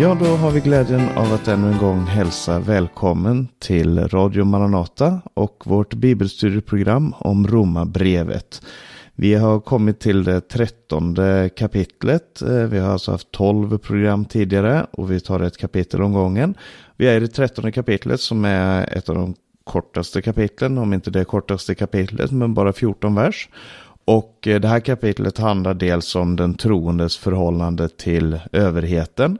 Ja, då har vi glädjen av att ännu en gång hälsa välkommen till Radio Maranata och vårt bibelstudieprogram om Romarbrevet. Vi har kommit till det trettonde kapitlet. Eh, vi har alltså haft tolv program tidigare och vi tar ett kapitel om gången. Vi är i det trettonde kapitlet som är ett av de kortaste kapitlen, om inte det kortaste kapitlet, men bara 14 vers. Och eh, det här kapitlet handlar dels om den troendes förhållande till överheten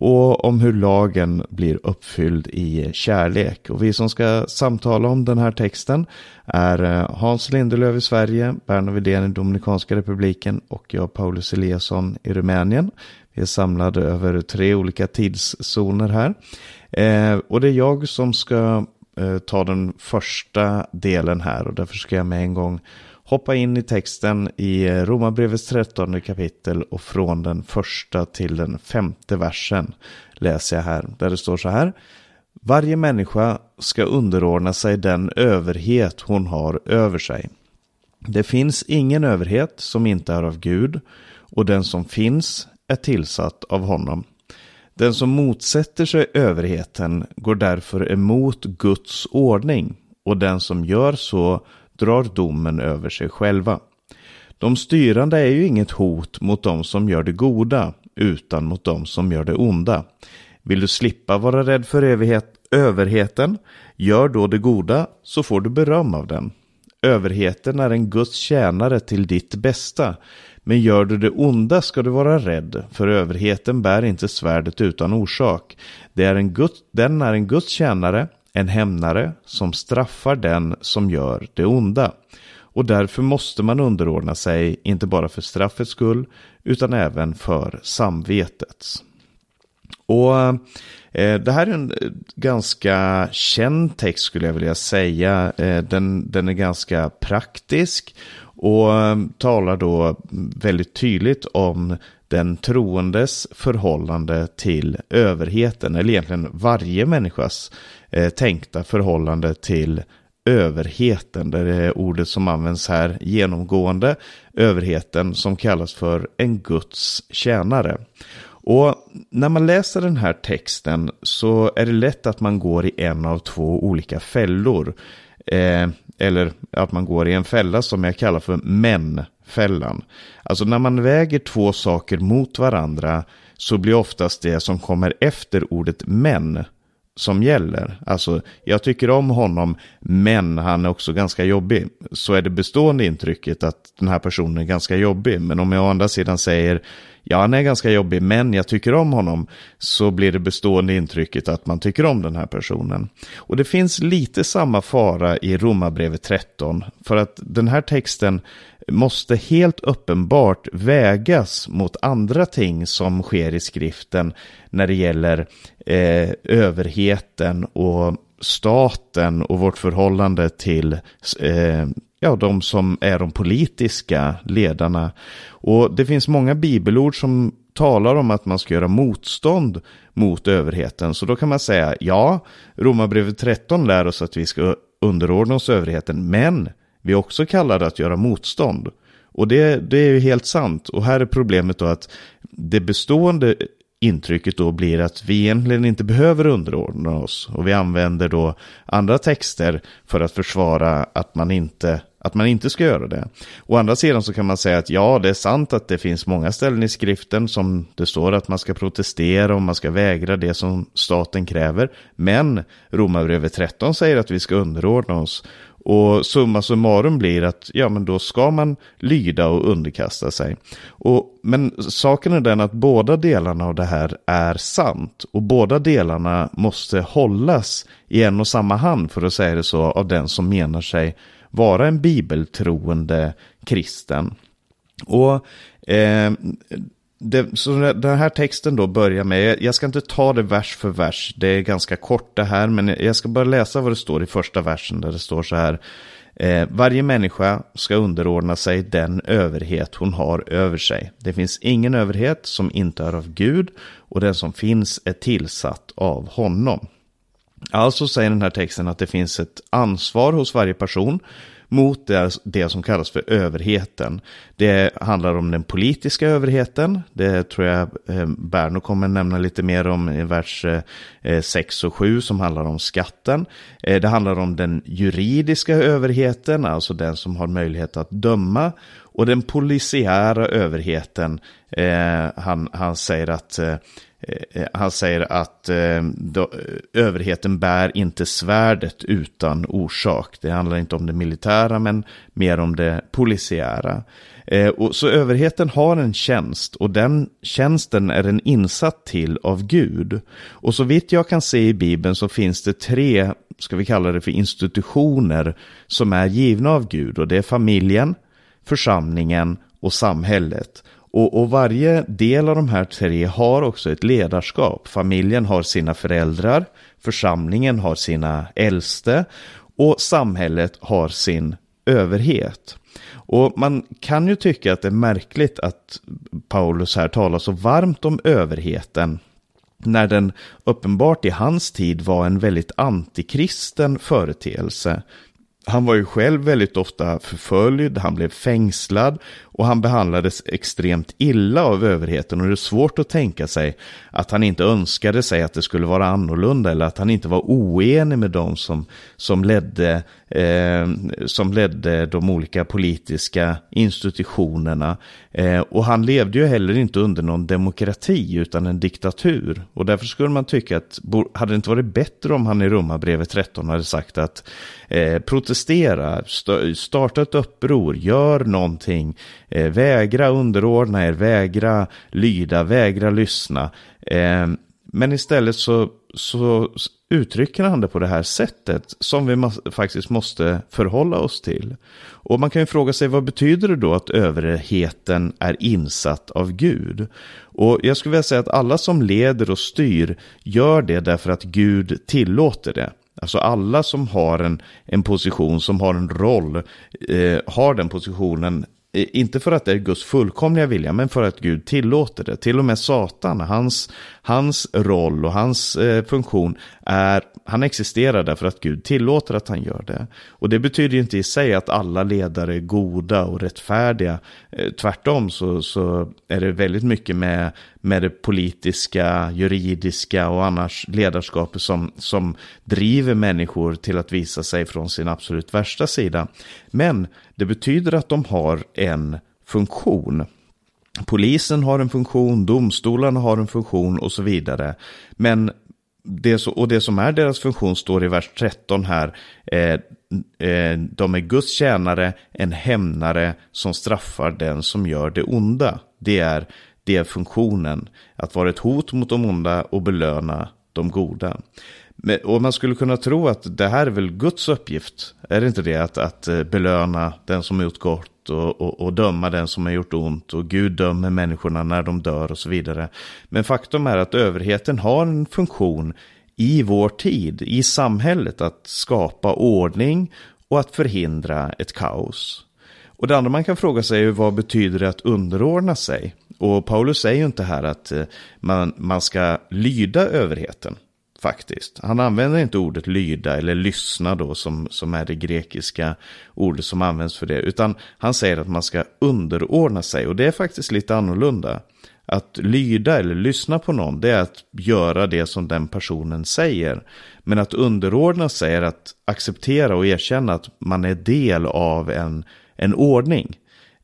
och om hur lagen blir uppfylld i kärlek. Och vi som ska samtala om den här texten är eh, Hans Lindelöf i Sverige, Berno Widén i Dominikanska republiken och jag Paulus Eliasson i Rumänien. Vi är samlade över tre olika tidszoner här. Eh, och det är jag som ska eh, ta den första delen här och därför ska jag med en gång hoppa in i texten i Romarbrevets 13 kapitel och från den första till den femte versen läser jag här, där det står så här. Varje människa ska underordna sig den överhet hon har över sig. Det finns ingen överhet som inte är av Gud och den som finns är tillsatt av honom. Den som motsätter sig överheten går därför emot Guds ordning och den som gör så drar domen över sig själva. De styrande är ju inget hot mot de som gör det goda, utan mot de som gör det onda. Vill du slippa vara rädd för evighet, överheten, gör då det goda, så får du beröm av den. Överheten är en Guds tjänare till ditt bästa, men gör du det onda ska du vara rädd, för överheten bär inte svärdet utan orsak. Det är en Guds, den är en Guds tjänare, en hämnare som straffar den som gör det onda. Och därför måste man underordna sig, inte bara för straffets skull, utan även för samvetets. Och eh, det här är en eh, ganska känd text skulle jag vilja säga. Eh, den, den är ganska praktisk och eh, talar då väldigt tydligt om den troendes förhållande till överheten, eller egentligen varje människas eh, tänkta förhållande till överheten. Det är ordet som används här genomgående. Överheten som kallas för en Guds tjänare. Och när man läser den här texten så är det lätt att man går i en av två olika fällor. Eh, eller att man går i en fälla som jag kallar för men-fällan. Alltså när man väger två saker mot varandra så blir oftast det som kommer efter ordet men som gäller. Alltså, jag tycker om honom, men han är också ganska jobbig. Så är det bestående intrycket att den här personen är ganska jobbig. Men om jag å andra sidan säger, ja han är ganska jobbig, men jag tycker om honom, så blir det bestående intrycket att man tycker om den här personen. Och det finns lite samma fara i Romarbrevet 13, för att den här texten måste helt uppenbart vägas mot andra ting som sker i skriften när det gäller eh, överheten och staten och vårt förhållande till eh, ja, de som är de politiska ledarna. Och det finns många bibelord som talar om att man ska göra motstånd mot överheten. Så då kan man säga, ja, Romarbrevet 13 lär oss att vi ska underordna oss överheten, men vi är också kallade att göra motstånd. Och det, det är ju helt sant. Och här är problemet då att det bestående intrycket då blir att vi egentligen inte behöver underordna oss. Och vi använder då andra texter för att försvara att man inte att man inte ska göra det. Å andra sidan så kan man säga att ja, det är sant att det finns många ställen i skriften som det står att man ska protestera och man ska vägra det som staten kräver. Men Romarbrevet 13 säger att vi ska underordna oss. Och summa summarum blir att ja, men då ska man lyda och underkasta sig. Och, men saken är den att båda delarna av det här är sant. Och båda delarna måste hållas i en och samma hand för att säga det så av den som menar sig vara en bibeltroende kristen. Och eh, det, så den här texten då börjar med, jag ska inte ta det vers för vers, det är ganska kort det här, men jag ska bara läsa vad det står i första versen där det står så här. Eh, varje människa ska underordna sig den överhet hon har över sig. Det finns ingen överhet som inte är av Gud och den som finns är tillsatt av honom. Alltså säger den här texten att det finns ett ansvar hos varje person, mot det, det som kallas för överheten. Det handlar om den politiska överheten. Det tror jag eh, Berno kommer nämna lite mer om i vers eh, eh, 6 och 7 som handlar om skatten. Det handlar om den juridiska överheten, alltså den som har möjlighet att döma. Och den polisiära överheten, eh, han, han säger att eh, eh han säger att eh, då, eh, överheten bär inte svärdet utan orsak. Det handlar inte om det militära men mer om det polisiära. Eh, och, så överheten har en tjänst och den tjänsten är den insatt till av Gud. Och så vitt jag kan se i Bibeln så finns det tre, ska vi kalla det för institutioner som är givna av Gud. Och det är familjen, församlingen och samhället. Och, och, varje del av de här tre har också ett ledarskap. Familjen har sina föräldrar, församlingen har sina äldste och samhället har sin överhet. Och man kan ju tycka att det är märkligt att Paulus här talar så varmt om överheten när den uppenbart i hans tid var en väldigt antikristen företeelse. Han var ju själv väldigt ofta förföljd, han blev fängslad och han behandlades extremt illa av överheten och det är svårt att tänka sig att han inte önskade sig att det skulle vara annorlunda eller att han inte var oenig med dem som, som, ledde, eh, som ledde de olika politiska institutionerna. Eh, och han levde ju heller inte under någon demokrati utan en diktatur. Och därför skulle man tycka att hade det inte varit bättre om han i Romarbrevet 13 hade sagt att eh, protestera, starta ett uppror, gör någonting Eh, vägra underordna er, vägra lyda, vägra lyssna. Eh, men istället så, så uttrycker han det på det här sättet som vi må, faktiskt måste förhålla oss till. Och man kan ju fråga sig vad betyder det då att överheten är insatt av Gud? Och jag skulle vilja säga att alla som leder och styr gör det därför att Gud tillåter det. Alltså alla som har en, en position, som har en roll, eh, har den positionen Eh, inte för att det är Guds fullkomliga vilja, men för att Gud tillåter det. Till och med Satan, hans, hans roll och hans eh, funktion är, han existerar därför att Gud tillåter att han gör det. Och det betyder inte i sig att alla ledare är goda och rättfärdiga. Eh, tvärtom så, så är det väldigt mycket med, med det politiska, juridiska och annars ledarskapet som, som driver människor till att visa sig från sin absolut värsta sida. Men det betyder att de har en funktion. Polisen har en funktion, domstolarna har en funktion och så vidare. Men det, och det som är deras funktion står i vers 13 här. Eh, eh, de är Guds tjänare, en hämnare som straffar den som gör det onda. Det är, det är funktionen. Att vara ett hot mot de onda och belöna de goda. Och man skulle kunna tro att det här är väl Guds uppgift. Är det inte det? Att, att eh, belöna den som har gjort gott och, och, och, döma den som har gjort ont. Och Gud dömer människorna när de dör och så vidare. Men faktum är att överheten har en funktion i vår tid, i samhället, att skapa ordning och att förhindra ett kaos. Och det andra man kan fråga sig är vad betyder det att underordna sig? Och Paulus säger ju inte här att eh, man, man ska lyda överheten. Faktiskt. Han använder inte ordet lyda eller lyssna då som, som är det grekiska ordet som används för det. Utan han säger att man ska underordna sig och det är faktiskt lite annorlunda. Att lyda eller lyssna på någon det är att göra det som den personen säger. Men att underordna sig är att acceptera och erkänna att man är del av en, en ordning.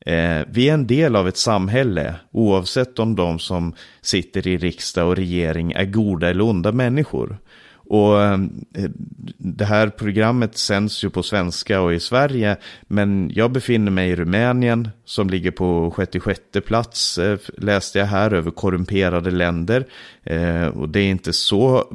Eh, vi är en del av ett samhälle, oavsett om de som sitter i riksdag och regering är goda eller onda människor. Och eh, det här programmet sänds ju på svenska och i Sverige, men jag befinner mig i Rumänien som ligger på 66 plats, eh, läste jag här, över korrumperade länder. Eh, och det är inte så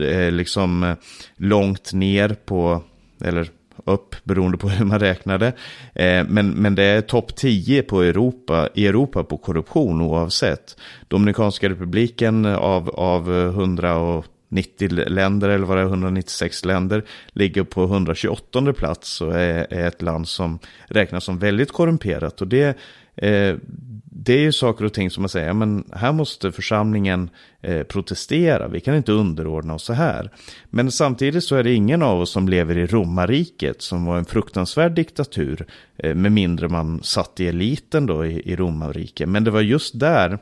eh, liksom eh, långt ner på, eller upp beroende på hur man räknade. Eh, men, men det är topp 10 på Europa, i Europa på korruption oavsett. Dominikanska republiken av, av 190 länder, eller vad det är, 196 länder, ligger på 128 plats och är, är ett land som räknas som väldigt korrumperat. Och det, eh, det är ju saker och ting som man säger, men här måste församlingen eh, protestera, vi kan inte underordna oss så här. Men samtidigt så är det ingen av oss som lever i romarriket, som var en fruktansvärd diktatur, eh, med mindre man satt i eliten då i, i romarriket. Men det var just där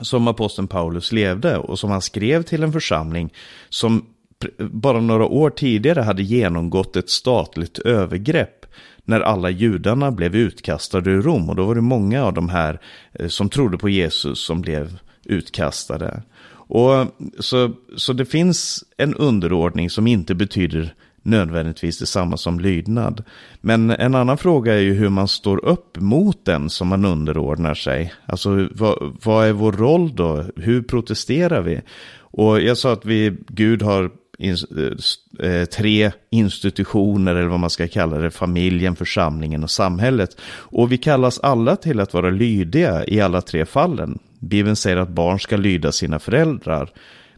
som aposteln Paulus levde och som han skrev till en församling som bara några år tidigare hade genomgått ett statligt övergrepp när alla judarna blev utkastade ur Rom. Och då var det många av de här eh, som trodde på Jesus som blev utkastade. Och så, så det finns en underordning som inte betyder nödvändigtvis detsamma som lydnad. Men en annan fråga är ju hur man står upp mot den som man underordnar sig. Alltså vad, vad är vår roll då? Hur protesterar vi? Och jag sa att vi, Gud har Eh, eh, tre institutioner eller vad man ska kalla det, familjen, församlingen och samhället. Och vi kallas alla till att vara lydiga i alla tre fallen. Bibeln säger att barn ska lyda sina föräldrar.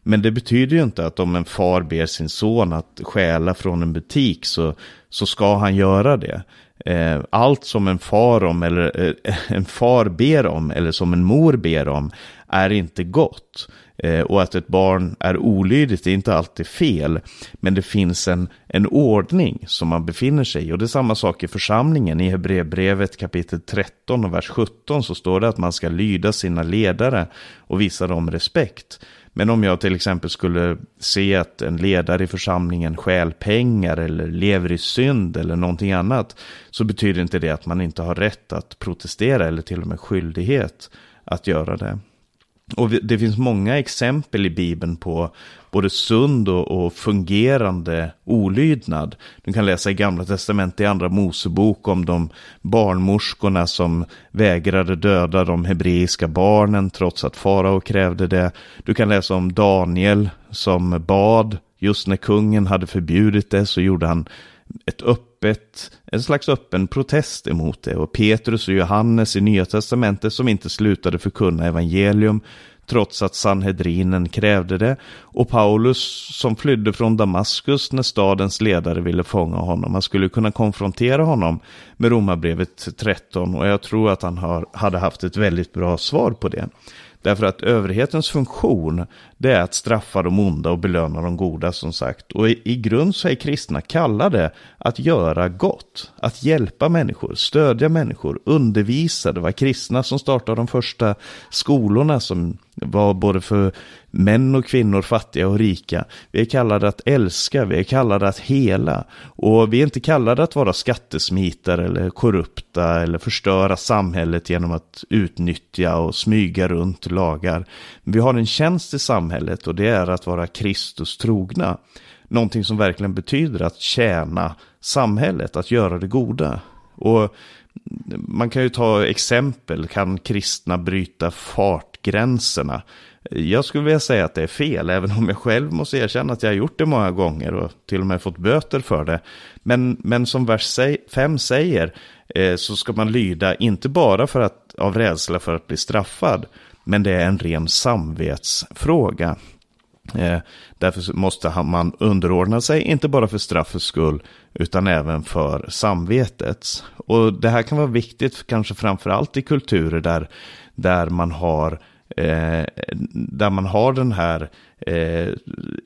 Men det betyder ju inte att om en far ber sin son att stjäla från en butik så, så ska han göra det. Eh, allt som en far, om, eller, en far ber om eller som en mor ber om är inte gott. Eh, och att ett barn är olydigt är inte alltid fel. Men det finns en, en ordning som man befinner sig i. Och det är samma sak i församlingen. I Hebreerbrevet kapitel 13 och vers 17 så står det att man ska lyda sina ledare och visa dem respekt. Men om jag till exempel skulle se att en ledare i församlingen stjäl pengar eller lever i synd eller någonting annat så betyder inte det att man inte har rätt att protestera eller till och med skyldighet att göra det. Och det finns många exempel i Bibeln på både sund och, och, fungerande olydnad. Du kan läsa i Gamla Testamentet i Andra Mosebok om de barnmorskorna som vägrade döda de hebreiska barnen trots att farao krävde det. Du kan läsa om Daniel som bad just när kungen hade förbjudit det så gjorde han ett öppet, en slags öppen protest emot det. Och Petrus och Johannes i Nya Testamentet som inte slutade förkunna evangelium trots att Sanhedrinen krävde det. Och Paulus som flydde från Damaskus när stadens ledare ville fånga honom. Man skulle kunna konfrontera honom med Romarbrevet 13 och jag tror att han har, hade haft ett väldigt bra svar på det. Därför att överhetens funktion, det är att straffa de onda och belöna de goda som sagt. Och i, i grund så är kristna kallade att göra gott, att hjälpa människor, stödja människor, undervisa. Det var kristna som startade de första skolorna som var både för män och kvinnor, fattiga och rika. Vi är kallade att älska, vi är kallade att hela. Och vi är inte kallade att vara skattesmitare eller korrupta eller förstöra samhället genom att utnyttja och smyga runt lagar. Vi har en tjänst i samhället och det är att vara Kristus trogna. Någonting som verkligen betyder att tjäna samhället, att göra det goda. Och man kan ju ta exempel, kan kristna bryta fartgränserna? Jag skulle vilja säga att det är fel, även om jag själv måste erkänna att jag har gjort det många gånger och till och med fått böter för det. Men, men som vers 5 säger eh, så ska man lyda inte bara för att, av rädsla för att bli straffad, men det är en ren samvetsfråga. Eh, därför måste man underordna sig, inte bara för straffets skull, utan även för samvetets. Och det här kan vara viktigt, kanske framförallt i kulturer där, där man har Eh, där man har den här eh,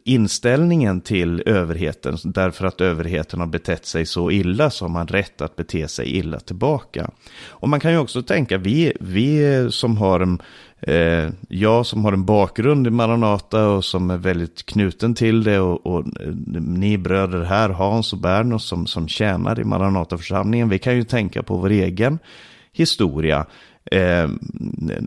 inställningen till överheten. Därför att överheten har betett sig så illa så har man rätt att bete sig illa tillbaka. Och man kan ju också tänka, vi, vi som har en Eh, jag som har en bakgrund i Maranata och som är väldigt knuten till det och, och eh, ni bröder här, Hans och Berno som, som tjänar i Maranataförsamlingen, vi kan ju tänka på vår egen historia. Eh,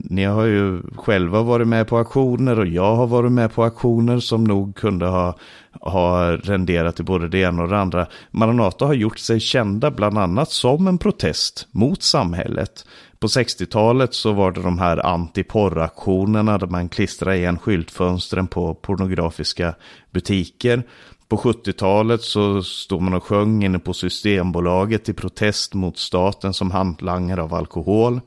ni har ju själva varit med på aktioner och jag har varit med på aktioner som nog kunde ha, ha renderat i både det ena och det andra. Maranata har gjort sig kända bland annat som en protest mot samhället. På 60-talet så var det de här antiporraktionerna där man klistrade igen skyltfönstren på pornografiska butiker. På 70-talet så stod man och sjöng inne på Systembolaget i protest mot staten som hantlangare av alkohol.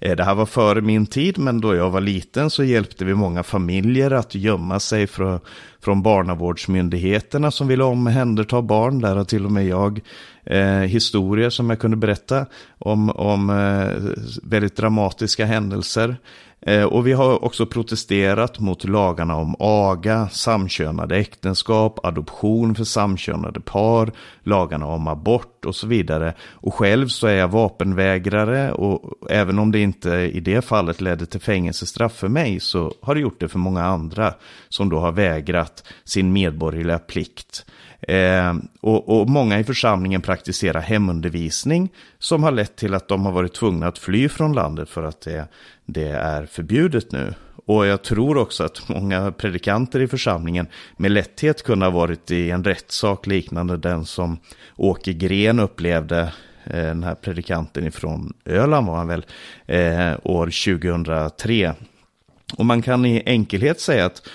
Eh, det här var före min tid, men då jag var liten så hjälpte vi många familjer att gömma sig från, från barnavårdsmyndigheterna som ville omhänderta barn. Där har till och med jag eh, historier som jag kunde berätta om, om eh, väldigt dramatiska händelser. Eh, och vi har också protesterat mot lagarna om aga, samkönade äktenskap, adoption för samkönade par, lagarna om abort och så vidare. Och själv så är jag vapenvägrare och även om det inte i det fallet ledde till fängelsestraff för mig så har det gjort det för många andra som då har vägrat sin medborgerliga plikt. Eh, och, och, många i församlingen praktiserar hemundervisning som har lett till att de har varit tvungna att fly från landet för att det, det är förbjudet nu. Och jag tror också att många predikanter i församlingen med lätthet kunde ha varit i en rättssak liknande den som Åke Gren upplevde eh, den här predikanten ifrån Öland var han väl, eh, år 2003. Och man kan i enkelhet säga att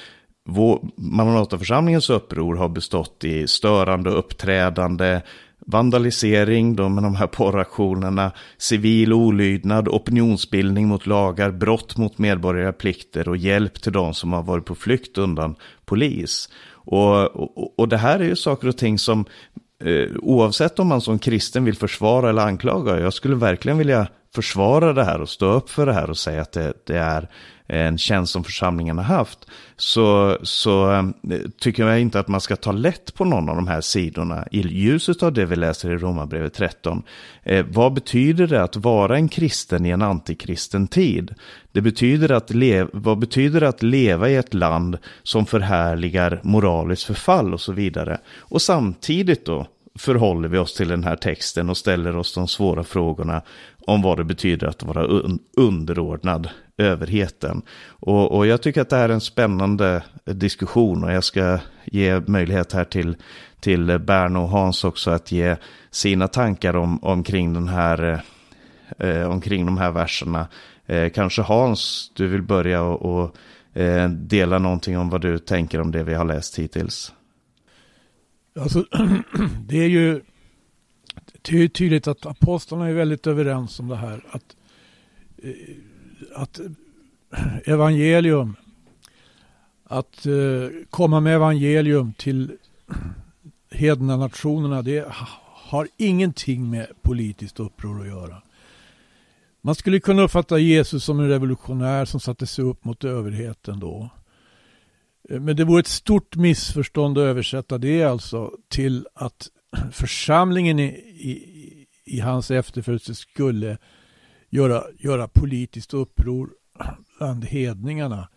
Maranataförsamlingens uppror har bestått i störande uppträdande, vandalisering de, med de här porraktionerna, civil olydnad, opinionsbildning mot lagar, brott mot medborgarplikter och hjälp till de som har varit på flykt undan polis. Och, och, och det här är ju saker och ting som eh, oavsett om man som kristen vill försvara eller anklaga, jag skulle verkligen vilja försvara det här och stå upp för det här och säga att det, det är en tjänst som församlingen har haft, så, så eh, tycker jag inte att man ska ta lätt på någon av de här sidorna i ljuset av det vi läser i Romarbrevet 13. Eh, vad betyder det att vara en kristen i en antikristen tid? Det betyder att vad betyder det att leva i ett land som förhärligar moraliskt förfall och så vidare? Och samtidigt då förhåller vi oss till den här texten och ställer oss de svåra frågorna om vad det betyder att vara un underordnad överheten. Och, och, jag tycker att det här är en spännande diskussion och jag ska ge möjlighet här till, till Berno och Hans också att ge sina tankar om, omkring, den här, eh, omkring de här verserna. Eh, kanske Hans, du vill börja och, och eh, dela någonting om vad du tänker om det vi har läst hittills. Alltså, det är ju det är tydligt att apostlarna är väldigt överens om det här. Att, eh, att eh, evangelium, att eh, komma med evangelium till hedna nationerna, det har ingenting med politiskt uppror att göra. Man skulle kunna uppfatta Jesus som en revolutionär som satte sig upp mot överheten då. Eh, men det vore ett stort missförstånd att översätta det alltså till att församlingen i, i, i hans efterföljelse skulle göra, göra politiskt uppror bland hedningarna.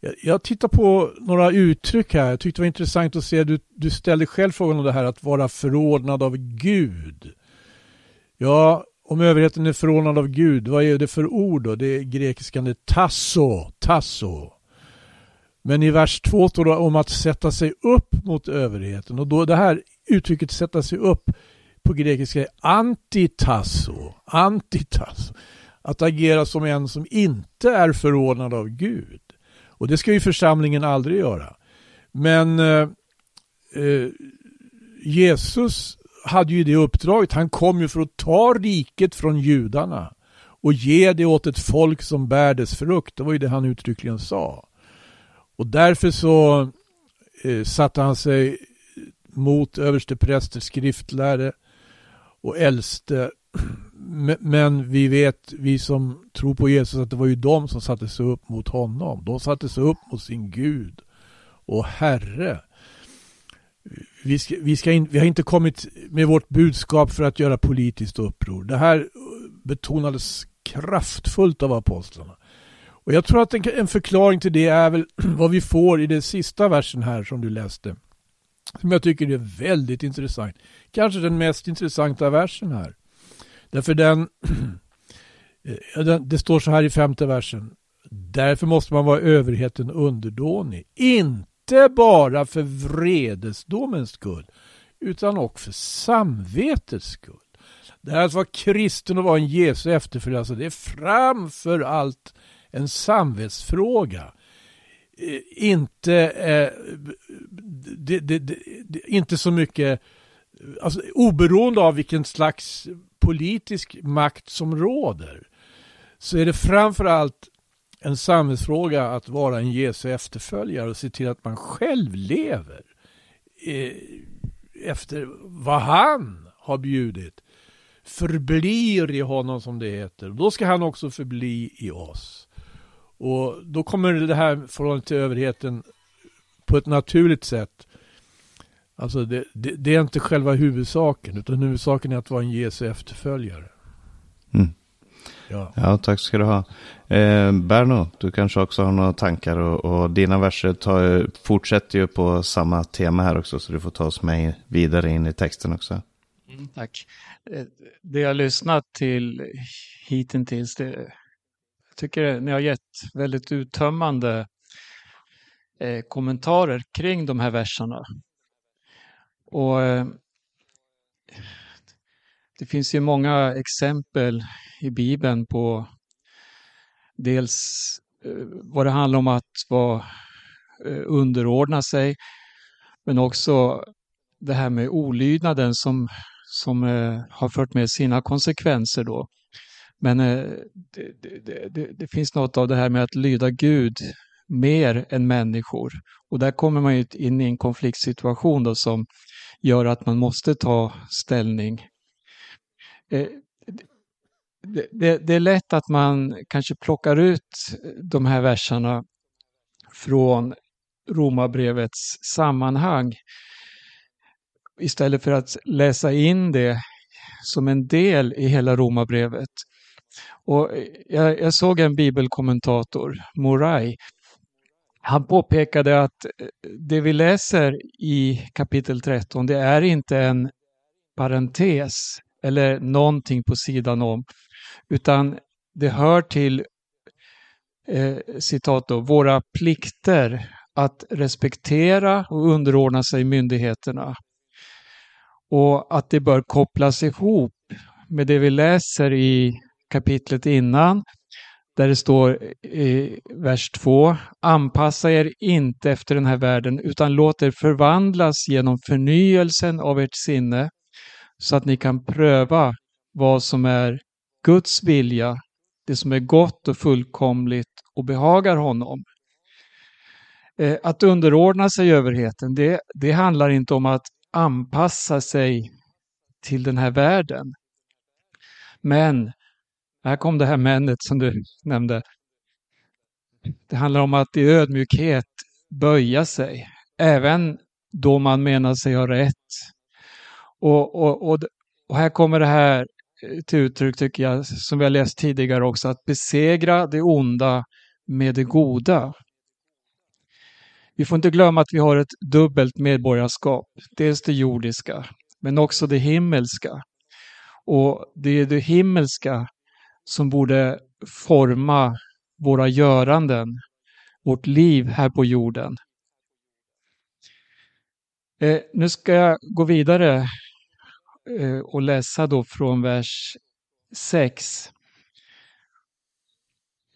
Jag, jag tittar på några uttryck här. Jag tyckte det var intressant att se. Du, du ställde själv frågan om det här att vara förordnad av Gud. Ja, om överheten är förordnad av Gud, vad är det för ord då? Det är grekiskan det tasso, tasso. Men i vers 2 står det om att sätta sig upp mot överheten. Och då det här uttrycket sätta sig upp på grekiska är antitasso. Antitasso. Att agera som en som inte är förordnad av Gud. Och det ska ju församlingen aldrig göra. Men eh, eh, Jesus hade ju det uppdraget. Han kom ju för att ta riket från judarna och ge det åt ett folk som bär dess frukt. Det var ju det han uttryckligen sa. Och därför så eh, satte han sig mot överstepräster, skriftlärare och äldste. Men vi vet, vi som tror på Jesus, att det var ju de som satte sig upp mot honom. De satte sig upp mot sin Gud och Herre. Vi, ska, vi, ska in, vi har inte kommit med vårt budskap för att göra politiskt uppror. Det här betonades kraftfullt av apostlarna. Och Jag tror att en, en förklaring till det är väl vad vi får i den sista versen här som du läste som jag tycker är väldigt intressant. Kanske den mest intressanta versen här. Därför eh, den, det står så här i femte versen. Därför måste man vara överheten underdånig. Inte bara för vredesdomens skull, utan också för samvetets skull. Det här att alltså vara kristen och vara en Jesu efterföljare, alltså det är framför allt en samvetsfråga. Eh, inte, eh, det, det, det, inte så mycket, alltså, oberoende av vilken slags politisk makt som råder, så är det framförallt en samhällsfråga att vara en Jesu efterföljare och se till att man själv lever eh, efter vad han har bjudit. Förblir i honom som det heter. Då ska han också förbli i oss. Och då kommer det här förhållandet till överheten på ett naturligt sätt. Alltså det, det, det, är inte själva huvudsaken utan huvudsaken är att vara en Jesu efterföljare. Mm. Ja. ja, tack ska du ha. Eh, Berno, du kanske också har några tankar och, och dina verser tar, fortsätter ju på samma tema här också så du får ta oss med vidare in i texten också. Mm, tack. Eh, det jag lyssnat till hittills, det, jag tycker ni har gett väldigt uttömmande eh, kommentarer kring de här verserna. Och eh, det finns ju många exempel i Bibeln på dels eh, vad det handlar om att vara, eh, underordna sig, men också det här med olydnaden som, som eh, har fört med sina konsekvenser då. Men eh, det, det, det, det, finns något av det här med att lyda Gud mer än människor. Och där kommer man ju in i en konfliktsituation då som gör att man måste ta ställning. Eh, det, det, det, är lätt att man kanske plockar ut de här verserna från Romarbrevets sammanhang istället för att läsa in det som en del i hela Romarbrevet. Och eh, jag, jag såg en bibelkommentator, Morai, han påpekade att eh, det vi läser i kapitel 13, det är inte en parentes eller någonting på sidan om, utan det hör till eh, citat då, våra plikter att respektera och underordna sig myndigheterna. Och att det bör kopplas ihop med det vi läser i kapitlet innan där det står i vers 2. Anpassa er inte efter den här världen utan låt er förvandlas genom förnyelsen av ert sinne så att ni kan pröva vad som är Guds vilja, det som är gott och fullkomligt och behagar honom. Eh, att underordna sig överheten, det, det handlar inte om att anpassa sig till den här världen. Men här kom det här männet som du nämnde. Det handlar om att i ödmjukhet böja sig, även då man menar sig ha rätt. Och, och, och, och här kommer det här eh, till uttryck, tycker jag, som vi har läst tidigare också, att besegra det onda med det goda. Vi får inte glömma att vi har ett dubbelt medborgarskap. Dels det jordiska, men också det himmelska. Och det är det himmelska som borde forma våra göranden, vårt liv här på jorden. Eh, nu ska jag gå vidare eh, och läsa då från vers 6.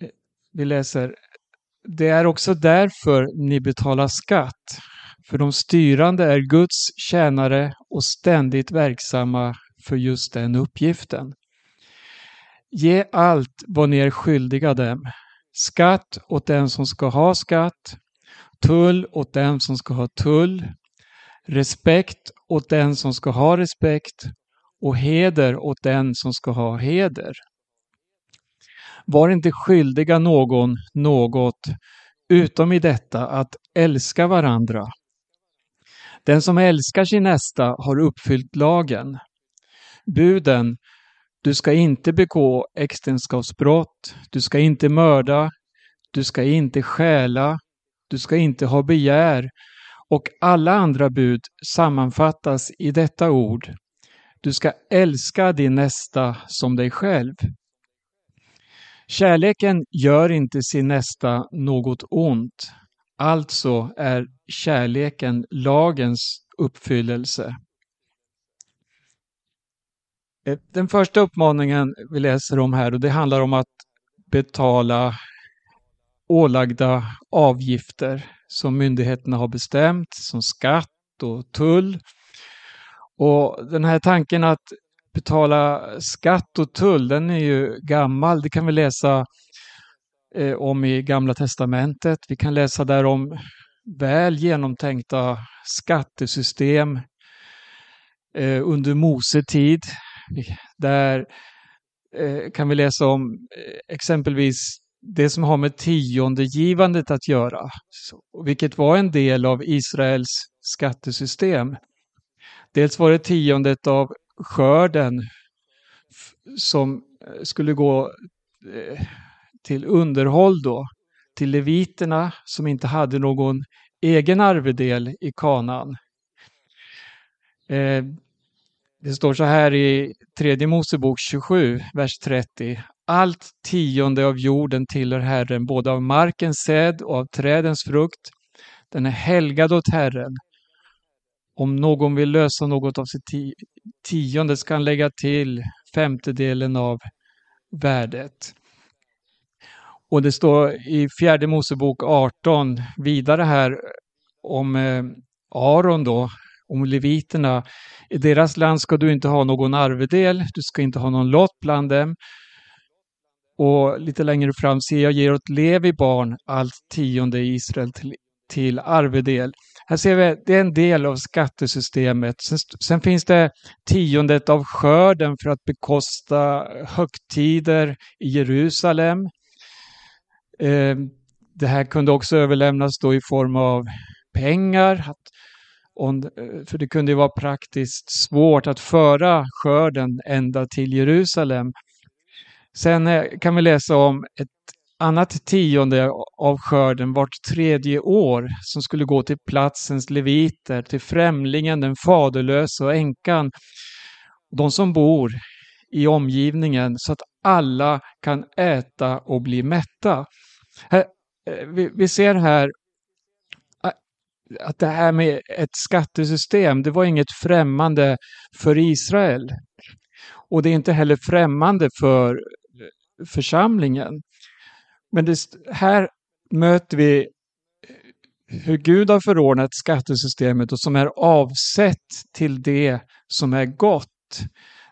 Eh, vi läser Det är också därför ni betalar skatt, för de styrande är Guds tjänare och ständigt verksamma för just den uppgiften. Ge allt vad ni är skyldiga dem. Skatt åt den som ska ha skatt, tull åt den som ska ha tull, respekt åt den som ska ha respekt och heder åt den som ska ha heder. Var inte skyldiga någon något utom i detta att älska varandra. Den som älskar sin nästa har uppfyllt lagen. Buden du ska inte begå äktenskapsbrott. Du ska inte mörda. Du ska inte stjäla. Du ska inte ha begär. Och alla andra bud sammanfattas i detta ord. Du ska älska din nästa som dig själv. Kärleken gör inte sin nästa något ont. Alltså är kärleken lagens uppfyllelse. Eh, den första uppmaningen vi läser om här, och det handlar om att betala ålagda avgifter som myndigheterna har bestämt, som skatt och tull. Och den här tanken att betala skatt och tull, den är ju gammal. Det kan vi läsa eh, om i Gamla Testamentet. Vi kan läsa där om väl genomtänkta skattesystem eh, under Mose tid. Där eh, kan vi läsa om eh, exempelvis det som har med tiondegivandet att göra, vilket var en del av Israels skattesystem. Dels var det tiondet av skörden som eh, skulle gå till underhåll då, till leviterna som inte hade någon egen arvedel i kanan. Det står så här i tredje Mosebok 27, vers 30. Allt tionde av jorden tillhör Herren, både av markens säd och av trädens frukt. Den är helgad åt Herren. Om någon vill lösa något av sitt tionde ska han lägga till femtedelen av värdet. Och det står i fjärde Mosebok 18 vidare här om eh, Aron då, om leviterna. I deras land ska du inte ha någon arvedel, du ska inte ha någon lott bland dem. Och lite längre fram ser jag ger åt Levi barn allt tionde i Israel till, till arvedel. Här ser vi det är en del av skattesystemet. Sen, sen, finns det tiondet av skörden för att bekosta högtider i Jerusalem. Eh, det här kunde också överlämnas då i form av pengar. Att, Eh, för det kunde vara praktiskt svårt att föra skörden ända till Jerusalem. Sen eh, kan vi läsa om ett annat tionde av skörden vart tredje år som skulle gå till platsens leviter, till främlingen, den faderlösa och änkan. De som bor i omgivningen så att alla kan äta och bli mätta. Eh, vi ser här att det här med ett skattesystem, det var inget främmande för Israel. Och det är inte heller främmande för eh, församlingen. Men det, här möter vi eh, hur Gud har förordnat skattesystemet och som är avsett till det som är gott.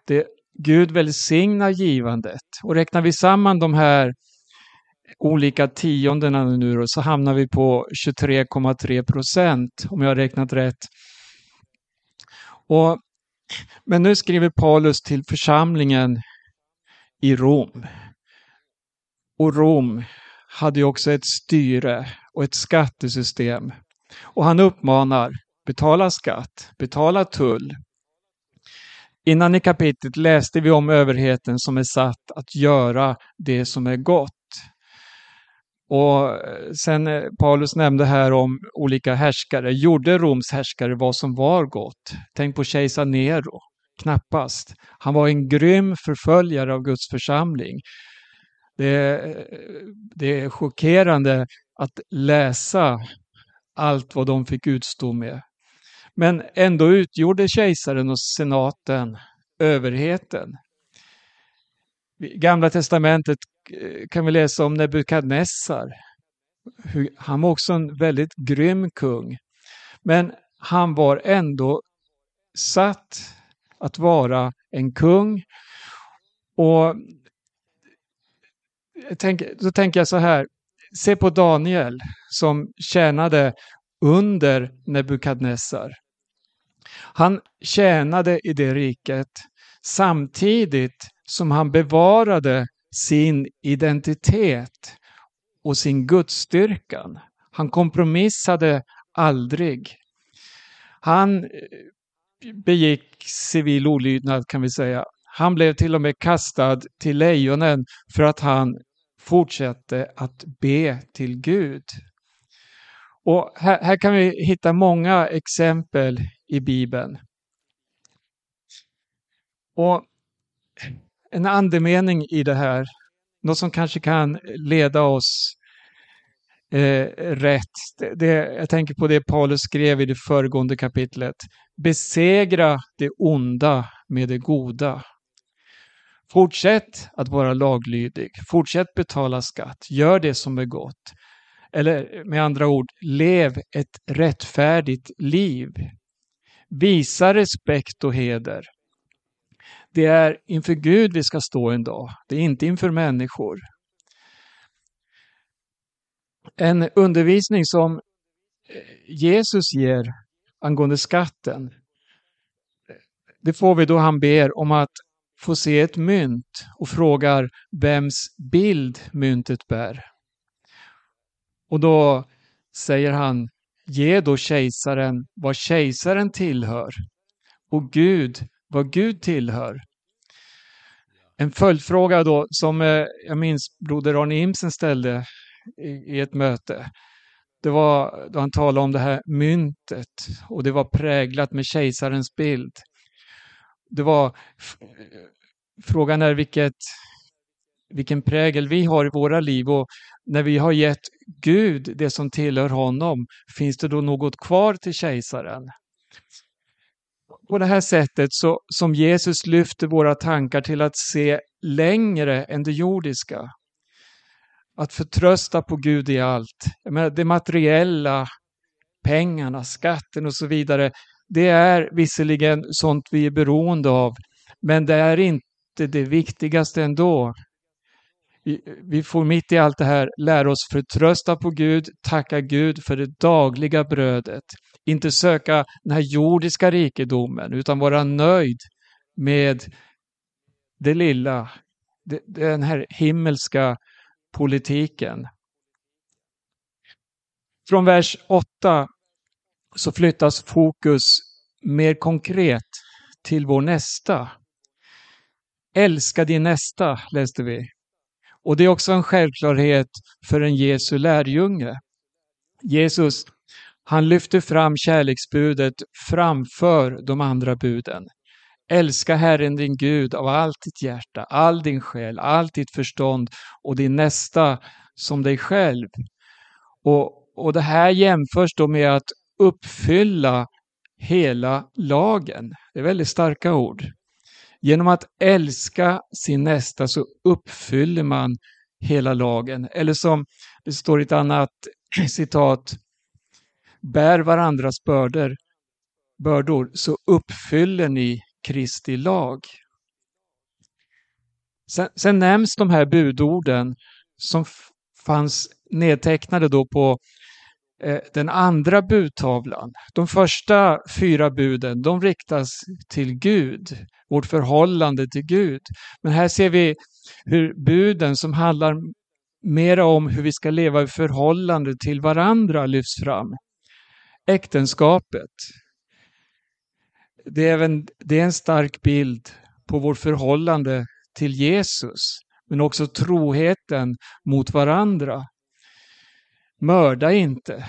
Det, Gud välsignar givandet. Och räknar vi samman de här olika tiondena nu då, så hamnar vi på 23,3 procent om jag har räknat rätt. Och, men nu skriver Paulus till församlingen i Rom. Och Rom hade ju också ett styre och ett skattesystem. Och han uppmanar betala skatt, betala tull. Innan i kapitlet läste vi om överheten som är satt att göra det som är gott. Och eh, sen eh, Paulus nämnde här om olika härskare. Gjorde Roms härskare vad som var gott? Tänk på kejsar Nero. Knappast. Han var en grym förföljare av Guds församling. Det, eh, det är chockerande att läsa allt vad de fick utstå med. Men ändå utgjorde kejsaren och senaten överheten. I Gamla testamentet Eh, kan vi läsa om Nebukadnessar. Han var också en väldigt grym kung. Men han var ändå satt att vara en kung. Och tänk, då tänker jag så här, se på Daniel som tjänade under Nebukadnessar. Han tjänade i det riket samtidigt som han bevarade sin identitet och sin gudsstyrkan. Han kompromissade aldrig. Han eh, begick civil olydnad kan vi säga. Han blev till och med kastad till lejonen för att han fortsatte att be till Gud. Och här, här kan vi hitta många exempel i Bibeln. Och en andemening i det här, något som kanske kan leda oss eh, rätt. Det, det, jag tänker på det Paulus skrev i det föregående kapitlet. Besegra det onda med det goda. Fortsätt att vara laglydig. Fortsätt betala skatt. Gör det som är gott. Eller med andra ord, lev ett rättfärdigt liv. Visa respekt och heder. Det är inför Gud vi ska stå en dag. Det är inte inför människor. en undervisning som eh, Jesus ger angående skatten. Det får vi då han ber om att få se ett mynt och frågar vems bild myntet bär. Och då säger han, ge då kejsaren vad kejsaren tillhör och Gud vad Gud tillhör. En följdfråga då som eh, jag minns broder Arne Imsen ställde i, ett möte. Det var då han talade om det här myntet och det var präglat med kejsarens bild. Det var frågan är vilket, vilken prägel vi har i våra liv och när vi har gett Gud det som tillhör honom, finns det då något kvar till kejsaren? På det här sättet så, som Jesus lyfter våra tankar till att se längre än det jordiska. Att förtrösta på Gud i allt. Jag menar, det materiella, pengarna, skatten och så vidare, det är visserligen sånt vi är beroende av, men det är inte det viktigaste ändå. Vi får mitt i allt det här lära oss förtrösta på Gud, tacka Gud för det dagliga brödet. Inte söka den här jordiska rikedomen, utan vara nöjd med det lilla, den här himmelska politiken. Från vers 8 så flyttas fokus mer konkret till vår nästa. Älska din nästa, läste vi. Och det är också en självklarhet för en Jesu lärjunge. Jesus, han lyfter fram kärleksbudet framför de andra buden. Älska Herren din Gud av allt ditt hjärta, all din själ, allt ditt förstånd och din nästa som dig själv. Och, och det här jämförs då med att uppfylla hela lagen. Det är väldigt starka ord. Genom att älska sin nästa så uppfyller man hela lagen. Eller som det står i ett annat citat, bär varandras bördor, bördor så uppfyller ni Kristi lag. Sen, sen nämns de här budorden som fanns nedtecknade då på Eh, den andra budtavlan. De första fyra buden, de riktas till Gud, vårt förhållande till Gud. Men här ser vi hur buden som handlar mera om hur vi ska leva i förhållande till varandra lyfts fram. Äktenskapet, det är, även, det är en stark bild på vårt förhållande till Jesus, men också troheten mot varandra. Mörda inte.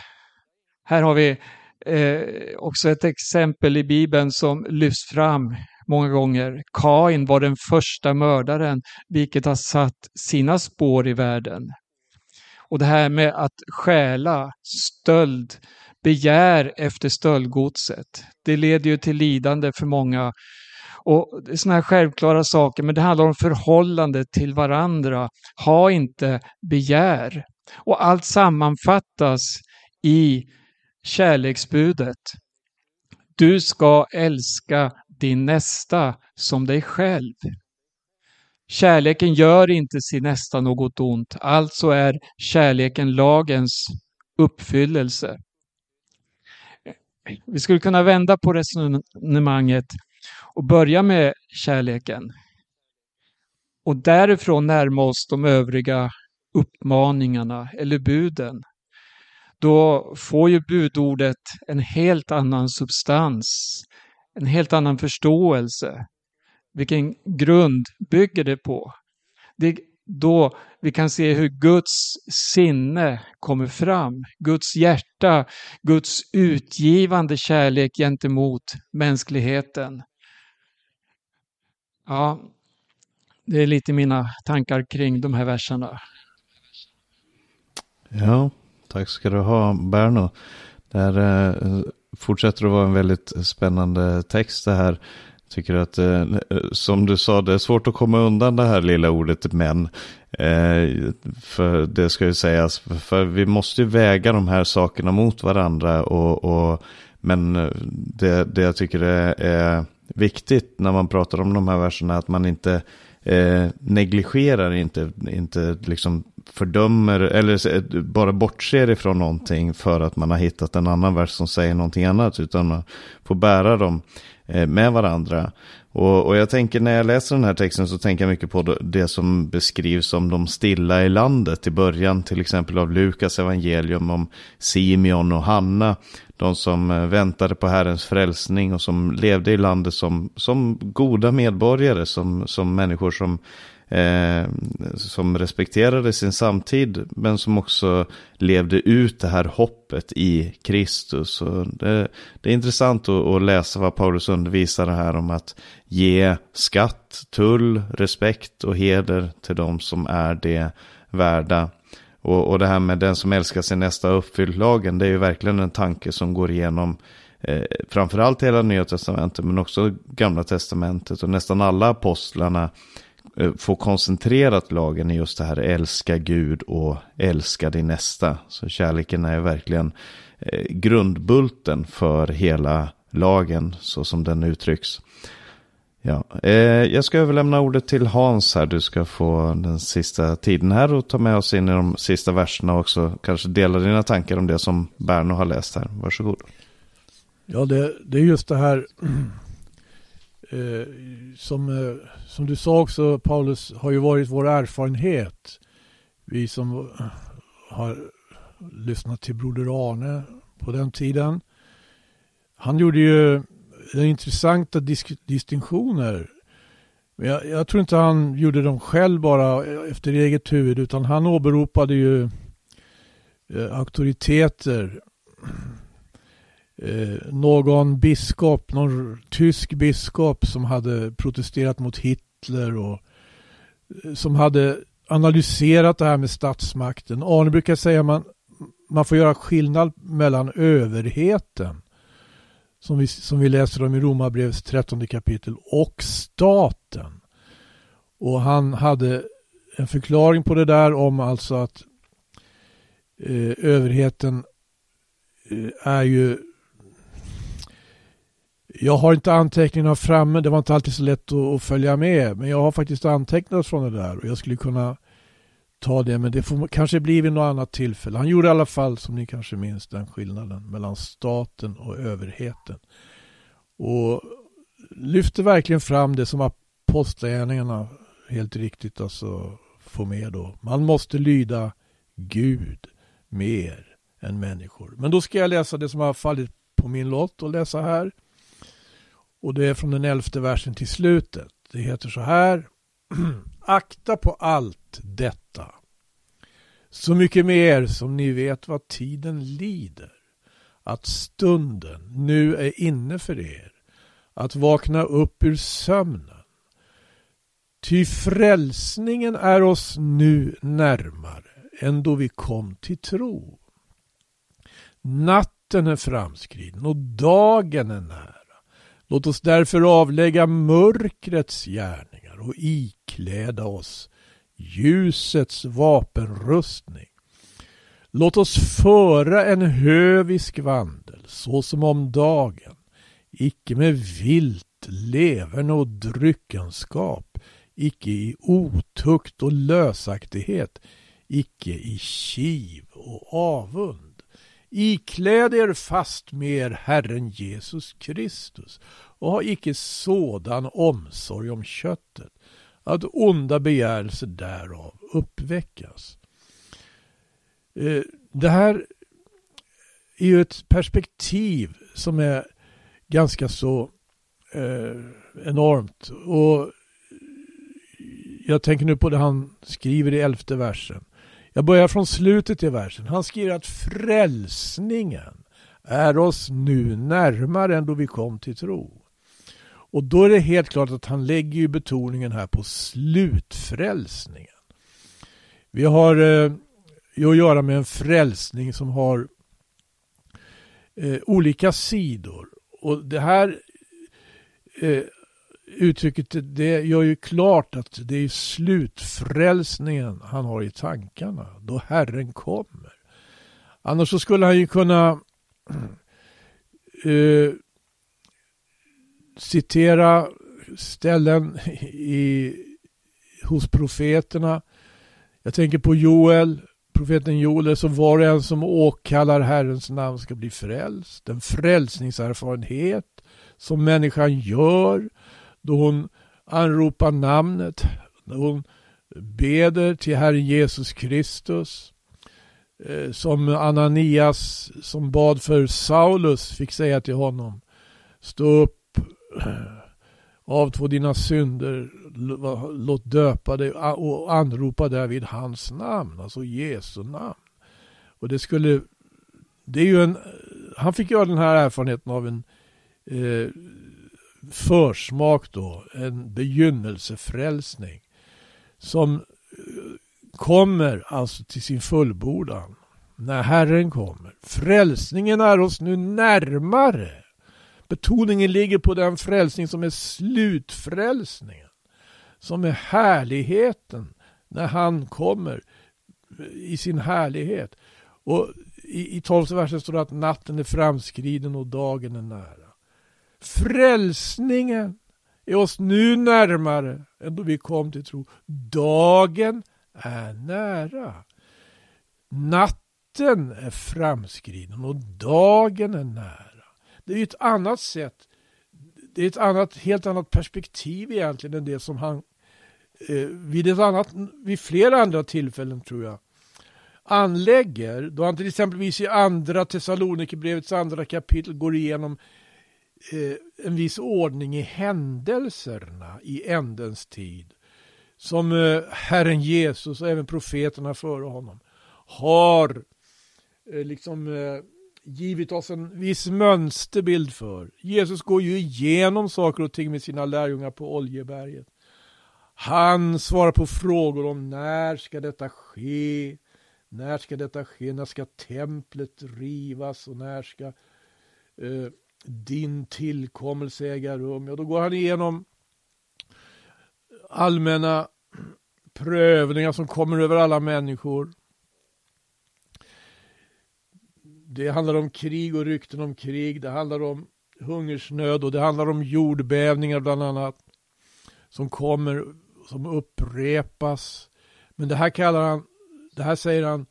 Här har vi eh, också ett exempel i Bibeln som lyfts fram många gånger. Kain var den första mördaren, vilket har satt sina spår i världen. Och det här med att stjäla, stöld, begär efter stöldgodset. Det leder ju till lidande för många. Och det är sådana här självklara saker, men det handlar om förhållandet till varandra. Ha inte begär. Och allt sammanfattas i kärleksbudet. Du ska älska din nästa som dig själv. Kärleken gör inte sin nästa något ont, alltså är kärleken lagens uppfyllelse. Vi skulle kunna vända på resonemanget och börja med kärleken. Och därifrån närma oss de övriga uppmaningarna eller buden. Då får ju budordet en helt annan substans, en helt annan förståelse. Vilken grund bygger det på? Det är då vi kan se hur Guds sinne kommer fram. Guds hjärta, Guds utgivande kärlek gentemot mänskligheten. Ja, det är lite mina tankar kring de här verserna. Ja, tack ska du ha Berno. Det här eh, fortsätter att vara en väldigt spännande text det här tycker att, eh, som du sa, det är svårt att komma undan det här lilla ordet men. Eh, för det ska ju sägas, för vi måste ju väga de här sakerna mot varandra. Och, och men eh, det, det jag tycker är, är, viktigt när man pratar om de här verserna, är att man inte eh, negligerar, inte, inte liksom fördömer eller eh, bara bortser ifrån någonting för att man har hittat en annan vers som säger någonting annat. Utan man får bära dem eh, med varandra. Och, och, jag tänker när jag läser den här texten så tänker jag mycket på det som beskrivs som de stilla i landet i början. Till exempel av Lukas evangelium om Simeon och Hanna. De som eh, väntade på Herrens frälsning och som levde i landet som, som goda medborgare. Som, som människor som eh, som respekterade sin samtid men som också levde ut det här hoppet i Kristus. Och det, det är intressant att, att, läsa vad Paulus undervisar här om att ge skatt, tull, respekt och heder till de som är det värda. Och, och det här med den som älskar sin nästa uppfylld lagen, det är ju verkligen en tanke som går igenom eh, framförallt hela Nya Testamentet men också Gamla Testamentet och nästan alla apostlarna Eh, få koncentrerat lagen i just det här älska Gud och älska din nästa. Så kärleken är verkligen eh, grundbulten för hela lagen så som den uttrycks. Ja, eh, jag ska överlämna ordet till Hans här. Du ska få den sista tiden här och ta med oss in i de sista verserna och också kanske dela dina tankar om det som Berno har läst här. Varsågod. Ja, det, det är just det här eh, som, eh, som du sa också Paulus har ju varit vår erfarenhet. Vi som eh, har lyssnat till Broder Arne på den tiden. Han gjorde ju eh, intressanta disk distinktioner. Men jag, jag, tror inte han gjorde dem själv bara eh, efter eget huvud utan han åberopade ju eh, auktoriteter eh, någon biskop, någon tysk biskop som hade protesterat mot Hitler och eh, som hade analyserat det här med statsmakten. Arne brukar säga att man, man får göra skillnad mellan överheten som vi, som vi läser om i Romarbrevets trettonde kapitel och staten. Och han hade en förklaring på det där om alltså att eh, överheten eh, är ju jag har inte anteckningarna framme, det var inte alltid så lätt att, följa med. Men jag har faktiskt antecknat från det där och jag skulle kunna ta det. Men det får kanske bli vid något annat tillfälle. Han gjorde i alla fall, som ni kanske minns, den skillnaden mellan staten och överheten. Och lyfter verkligen fram det som apostlagärningarna helt riktigt alltså får med då. Man måste lyda Gud mer än människor. Men då ska jag läsa det som har fallit på min lott och läsa här. Och det är från den elfte versen till slutet. Det heter så här. Akta på allt detta. Så mycket mer som ni vet vad tiden lider. Att stunden nu är inne för er. Att vakna upp ur sömnen. Ty frälsningen är oss nu närmare än då vi kom till tro. Natten är framskriden och dagen är nära. Låt oss därför avlägga mörkrets gärningar och ikläda oss ljusets vapenrustning. Låt oss föra en hövisk vandel såsom om dagen, icke med vilt leverne och dryckenskap, icke i otukt och lösaktighet, icke i kiv och avund. Ikläd er fast med Herren Jesus Kristus och ha icke sådan omsorg om köttet att onda begärelser därav uppväckas. Eh, det här är ju ett perspektiv som är ganska så eh, enormt. Och jag tänker nu på det han skriver i elfte versen. Jag börjar från slutet i versen. Han skriver att frälsningen är oss nu närmare än då vi kom till tro. Och då är det helt klart att han lägger ju betoningen här på slutfrälsningen. Vi har eh, att göra med en frälsning som har eh, olika sidor. Och det här eh, uttrycket det gör ju klart att det är slutfrälsningen han har i tankarna då Herren kommer. Annars så skulle han ju kunna uh, citera ställen i, hos profeterna. Jag tänker på Joel, profeten Joel, så var och en som åkallar Herrens namn ska bli frälst. Den frälsningserfarenhet som människan gör då hon anropar namnet, då hon beder till Herren Jesus Kristus. Eh, som Ananias som bad för Saulus fick säga till honom. Stå upp, eh, avtvå dina synder, låt döpa dig och anropa därvid hans namn, alltså Jesu namn. Och det skulle, det är ju en, han fick göra den här erfarenheten av en eh, försmak då, en begynnelsefrälsning som eh, kommer alltså till sin fullbordan när Herren kommer. Frälsningen är oss nu närmare. Betoningen ligger på den frälsning som är slutfrälsningen. Som är härligheten när han kommer eh, i sin härlighet. Och i, i tolfte versen står det att natten är framskriden och dagen är nära. Frälsningen är oss nu närmare än då vi kom till tro. Dagen är nära. Natten är framskriden och dagen är nära. Det är ett annat sätt. Det är ett annat, helt annat perspektiv egentligen än det som han eh, vid, ett annat, vid flera andra tillfällen tror jag anlägger. Då han till exempelvis i andra Thessalonikerbrevets andra kapitel går igenom eh, Eh, en viss ordning i händelserna i ändens tid. Som eh, Herren Jesus och även profeterna före honom har eh, liksom eh, givit oss en viss mönsterbild för. Jesus går ju igenom saker och ting med sina lärjungar på Oljeberget. Han svarar på frågor om när ska detta ske? När ska detta ske? När ska templet rivas? Och när ska eh, din tillkommelse äga rum? Ja, då går han igenom allmänna prövningar som kommer över alla människor. Det handlar om krig och rykten om krig. Det handlar om hungersnöd och det handlar om jordbävningar bland annat. Som kommer, som upprepas. Men det här kallar han, det här säger han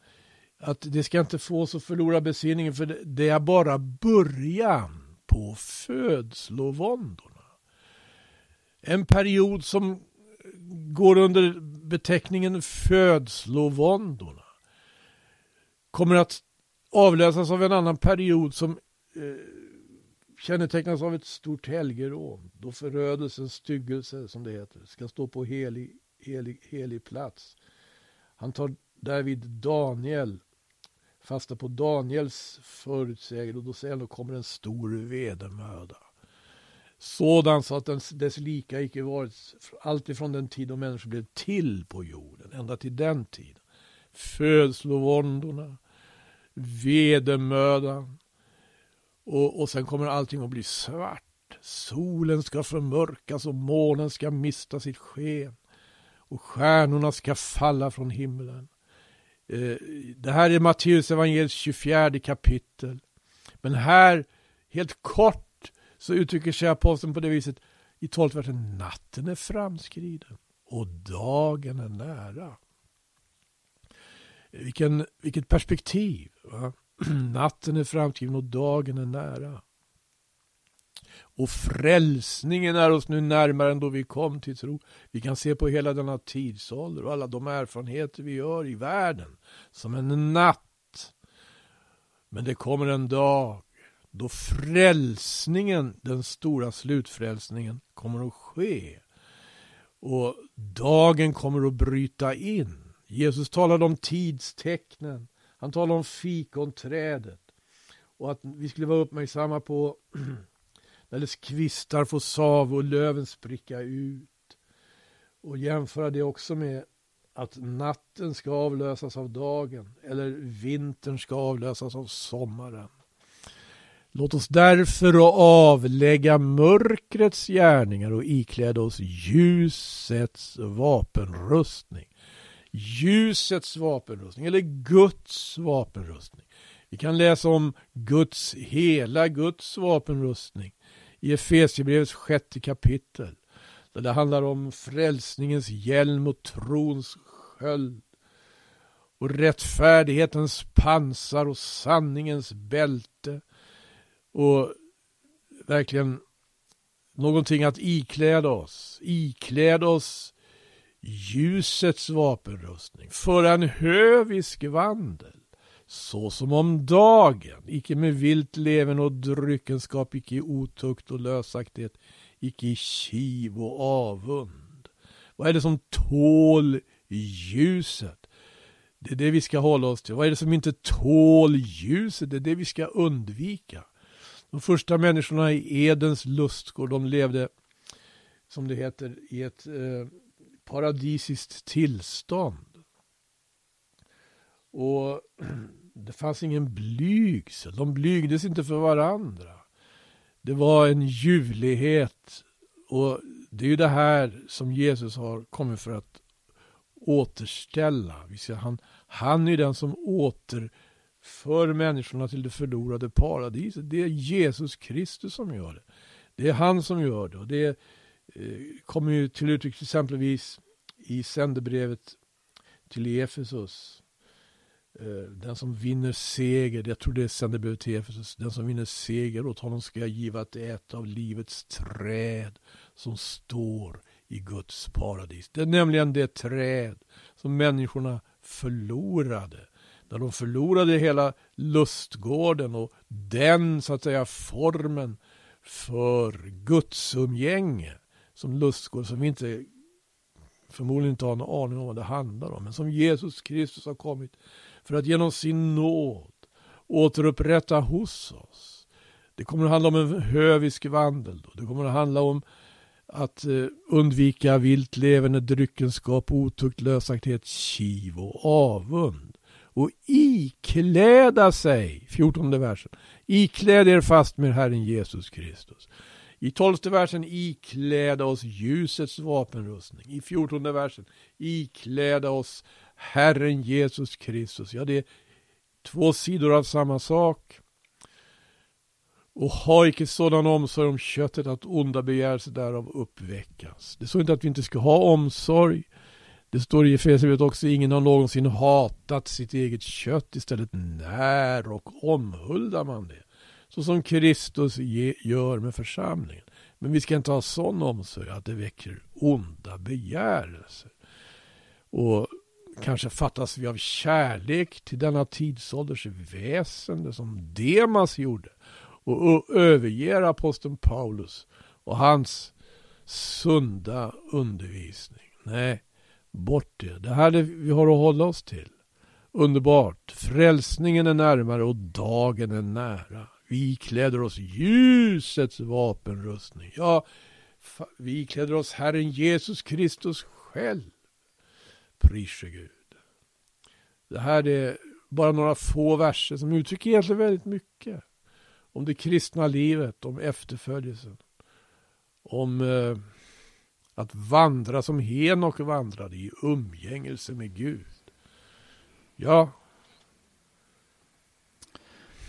att det ska inte få oss att förlora besinningen för det är bara början på födslovåndorna. En period som går under beteckningen födslovåndorna kommer att avlösas av en annan period som eh, kännetecknas av ett stort helgerån. Då förödelsens styggelse, som det heter, ska stå på helig, helig, helig plats. Han tar därvid Daniel, fasta på Daniels förutsägelse och då säger han, då kommer en stor vedermöda. Sådan så att dess, dess lika icke varit alltifrån den tid då människor blev till på jorden, ända till den tiden. Födslovåndorna, vedermödan. Och, och sen kommer allting att bli svart. Solen ska förmörkas och månen ska mista sitt sken. Och stjärnorna ska falla från himlen. Eh, det här är Matteus evangeliets 24 kapitel. Men här, helt kort, så uttrycker sig aposteln på det viset i 12 versen. Natten är framskriden och dagen är nära. Vilken, vilket perspektiv. Va? Natten är framskriden och dagen är nära. Och frälsningen är oss nu närmare än då vi kom till tro. Vi kan se på hela denna tidsålder och alla de erfarenheter vi gör i världen som en natt. Men det kommer en dag då frälsningen, den stora slutfrälsningen, kommer att ske. Och dagen kommer att bryta in. Jesus talade om tidstecknen. Han talade om fikonträdet. Och att vi skulle vara uppmärksamma på när dess kvistar får sav och löven spricka ut. Och jämföra det också med att natten ska avlösas av dagen eller vintern ska avlösas av sommaren. Låt oss därför avlägga mörkrets gärningar och ikläda oss ljusets vapenrustning ljusets vapenrustning eller Guds vapenrustning. Vi kan läsa om Guds, hela Guds vapenrustning i Efesierbrevets sjätte kapitel. Där det handlar om frälsningens hjälm och trons sköld. och rättfärdighetens pansar och sanningens bälte och verkligen någonting att ikläda oss. Ikläda oss ljusets vapenrustning för en hövisk vandel så som om dagen, icke med vilt leven och dryckenskap, icke i otukt och lösaktighet, icke i kiv och avund. Vad är det som tål ljuset? Det är det vi ska hålla oss till. Vad är det som inte tål ljuset? Det är det vi ska undvika. De första människorna i Edens lustgård, de levde, som det heter, i ett eh, paradisiskt tillstånd. Och det fanns ingen blygsel. De blygdes inte för varandra. Det var en ljuvlighet. Och det är ju det här som Jesus har kommit för att återställa. Han, han är den som återför människorna till det förlorade paradiset. Det är Jesus Kristus som gör det. Det är han som gör det. Och det eh, kommer ju till uttryck exempelvis i sändebrevet till Efesus Eh, den som vinner seger, jag tror det är sändebrevet till Efesus, den som vinner seger åt honom ska jag giva att äta av livets träd som står i Guds paradis. Det är nämligen det träd som människorna förlorade. När de förlorade hela lustgården och den så att säga formen för gudsumgänge som lustgård som vi inte förmodligen inte har en aning om vad det handlar om men som Jesus Kristus har kommit för att genom sin nåd återupprätta hos oss. Det kommer att handla om en hövisk vandel. Då. Det kommer att handla om att eh, undvika vilt levande, dryckenskap, otukt, lösaktighet, kiv och avund. Och ikläda sig, 14 versen, ikläd er fast med Herren Jesus Kristus. I tolfte versen ikläda oss ljusets vapenrustning. I fjortonde versen ikläda oss Herren Jesus Kristus. Ja, det är två sidor av samma sak. Och ha icke sådan omsorg om köttet att onda begärelser därav uppväckas. Det står inte att vi inte ska ha omsorg. Det står i Efesierbrevet också, ingen har någonsin hatat sitt eget kött. Istället när och omhuldar man det. Så som Kristus gör med församlingen. Men vi ska inte ha sån omsorg att det väcker onda begärelser. Och Kanske fattas vi av kärlek till denna tidsålders väsende som Demas gjorde, och överger aposteln Paulus och hans sunda undervisning. Nej, bort det. Det här är det vi har att hålla oss till. Underbart. Frälsningen är närmare och dagen är nära. Vi kläder oss ljusets vapenrustning. Ja, vi kläder oss Herren Jesus Kristus själv. Prise Gud. Det här är bara några få verser som uttrycker egentligen väldigt mycket. Om det kristna livet, om efterföljelsen. Om eh, att vandra som Henok vandrade i umgängelse med Gud. Ja.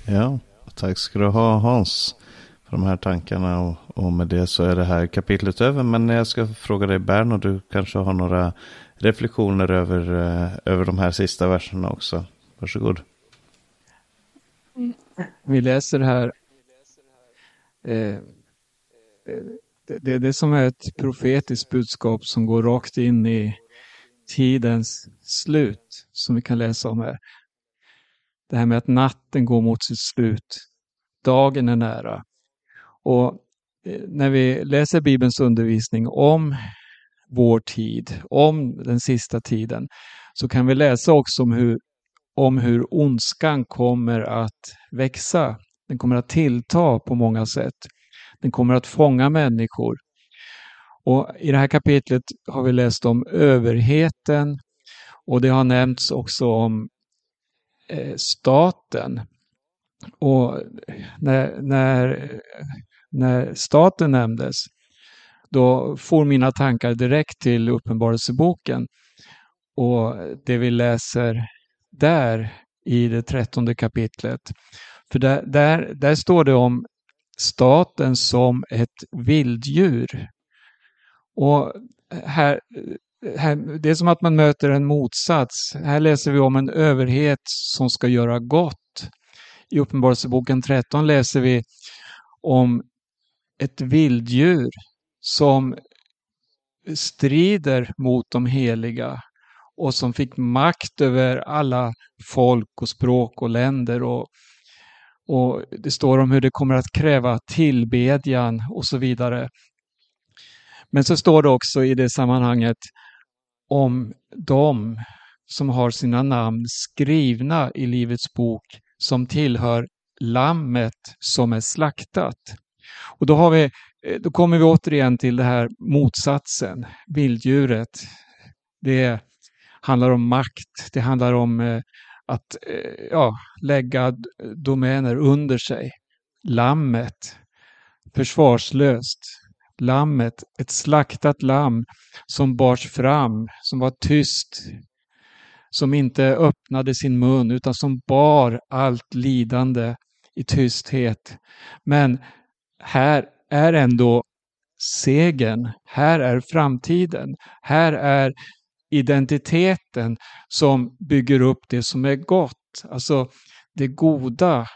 Ja, tack ska du ha Hans för de här tankarna och, och med det så är det här kapitlet över. Men jag ska fråga dig Bern och du kanske har några reflektioner över, eh, över de här sista verserna också. Varsågod. Mm. Vi läser här. Eh, det, det är det som är ett profetiskt budskap som går rakt in i tidens slut som vi kan läsa om här. Det här med att natten går mot sitt slut. Dagen är nära. Och eh, när vi läser Bibelns undervisning om vår tid, om den sista tiden, så kan vi läsa också om hur, om hur ondskan kommer att växa. Den kommer att tillta på många sätt. Den kommer att fånga människor. Och I det här kapitlet har vi läst om överheten och det har nämnts också om eh, staten. Och när, när, när staten nämndes då får mina tankar direkt till Uppenbarelseboken. Och det vi läser där i det trettonde kapitlet. För där, där, där står det om staten som ett vilddjur. Och här, det är som att man möter en motsats. Här läser vi om en överhet som ska göra gott. I Uppenbarelseboken 13 läser vi om ett vilddjur som strider mot de heliga och som fick makt över alla folk och språk och länder. Och, och Det står om hur det kommer att kräva tillbedjan och så vidare. Men så står det också i det sammanhanget om dem som har sina namn skrivna i Livets bok som tillhör lammet som är slaktat. Och då, har vi, Eh, då kommer vi återigen till det här motsatsen, vilddjuret. Det handlar om makt, det handlar om eh, att eh, ja, lägga domäner under sig. Lammet, försvarslöst. Lammet, ett slaktat lamm som bars fram, som var tyst, som inte öppnade sin mun utan som bar allt lidande i tysthet. Men här är ändå segern, här är framtiden, här är identiteten som bygger upp det som är gott, alltså det goda.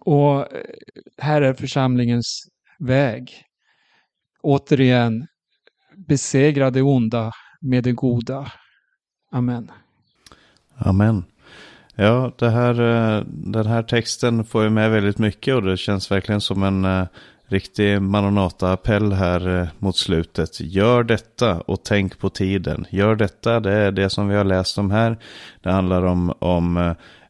Och eh, här är församlingens väg. Återigen, besegra det onda med det goda. Amen. Amen. Ja, det här, eh, den här texten får ju med väldigt mycket och det känns verkligen som en eh, riktig Maranata-appell här eh, mot slutet. Gör detta och tänk på tiden. Gör detta, det är det som vi har läst om här. Det handlar om, om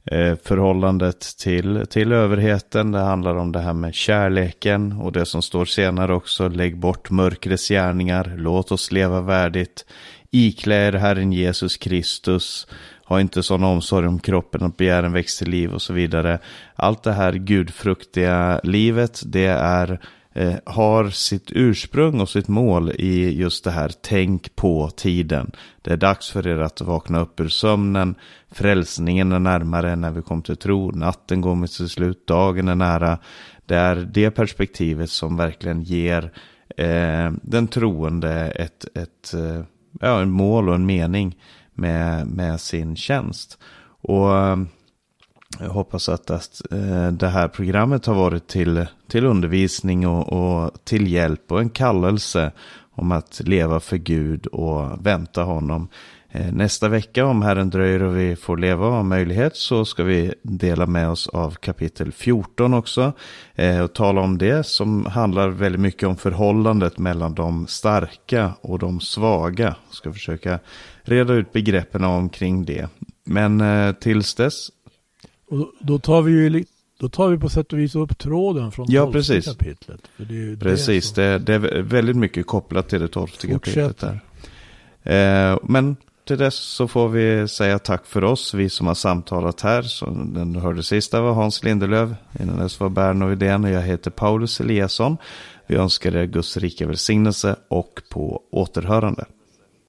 eh, förhållandet till, till överheten. Det handlar om det här med kärleken och det som står senare också. Lägg bort mörkrets gärningar, låt oss leva värdigt. Iklä er Herren Jesus Kristus ha inte sån omsorg om kroppen att begären en växt till liv och så vidare. Allt det här gudfruktiga livet, det är eh, har sitt ursprung och sitt mål i just det här tänk på tiden. Det är dags för er att vakna upp ur sömnen. Frälsningen är närmare när vi kom till tro. Natten går mot sitt slut. Dagen är nära. Det är det perspektivet som verkligen ger eh, den troende ett, ett eh, ja, en mål och en mening med, med sin tjänst. Och eh, jag hoppas att, att eh, det här programmet har varit till, till undervisning och, och till hjälp och en kallelse om att leva för Gud och vänta honom. Eh, nästa vecka, om Herren dröjer och vi får leva och ha möjlighet, så ska vi dela med oss av kapitel 14 också. Och tala om det som handlar väldigt mycket om förhållandet mellan de starka och de svaga. Jag ska försöka reda ut begreppen omkring det. Men eh, tills dess. Och då tar vi ju då tar vi på sätt och vis upp tråden från ja, precis. kapitlet. Det precis, det, det, det, är väldigt mycket kopplat till det tolfte kapitlet där. Eh, men till dess så får vi säga tack för oss, vi som har samtalat här. Så den hörde sista var Hans Lindelöv, innan dess var Berno Widén och jag heter Paulus Eliasson. Vi önskar er Guds rika välsignelse och på återhörande.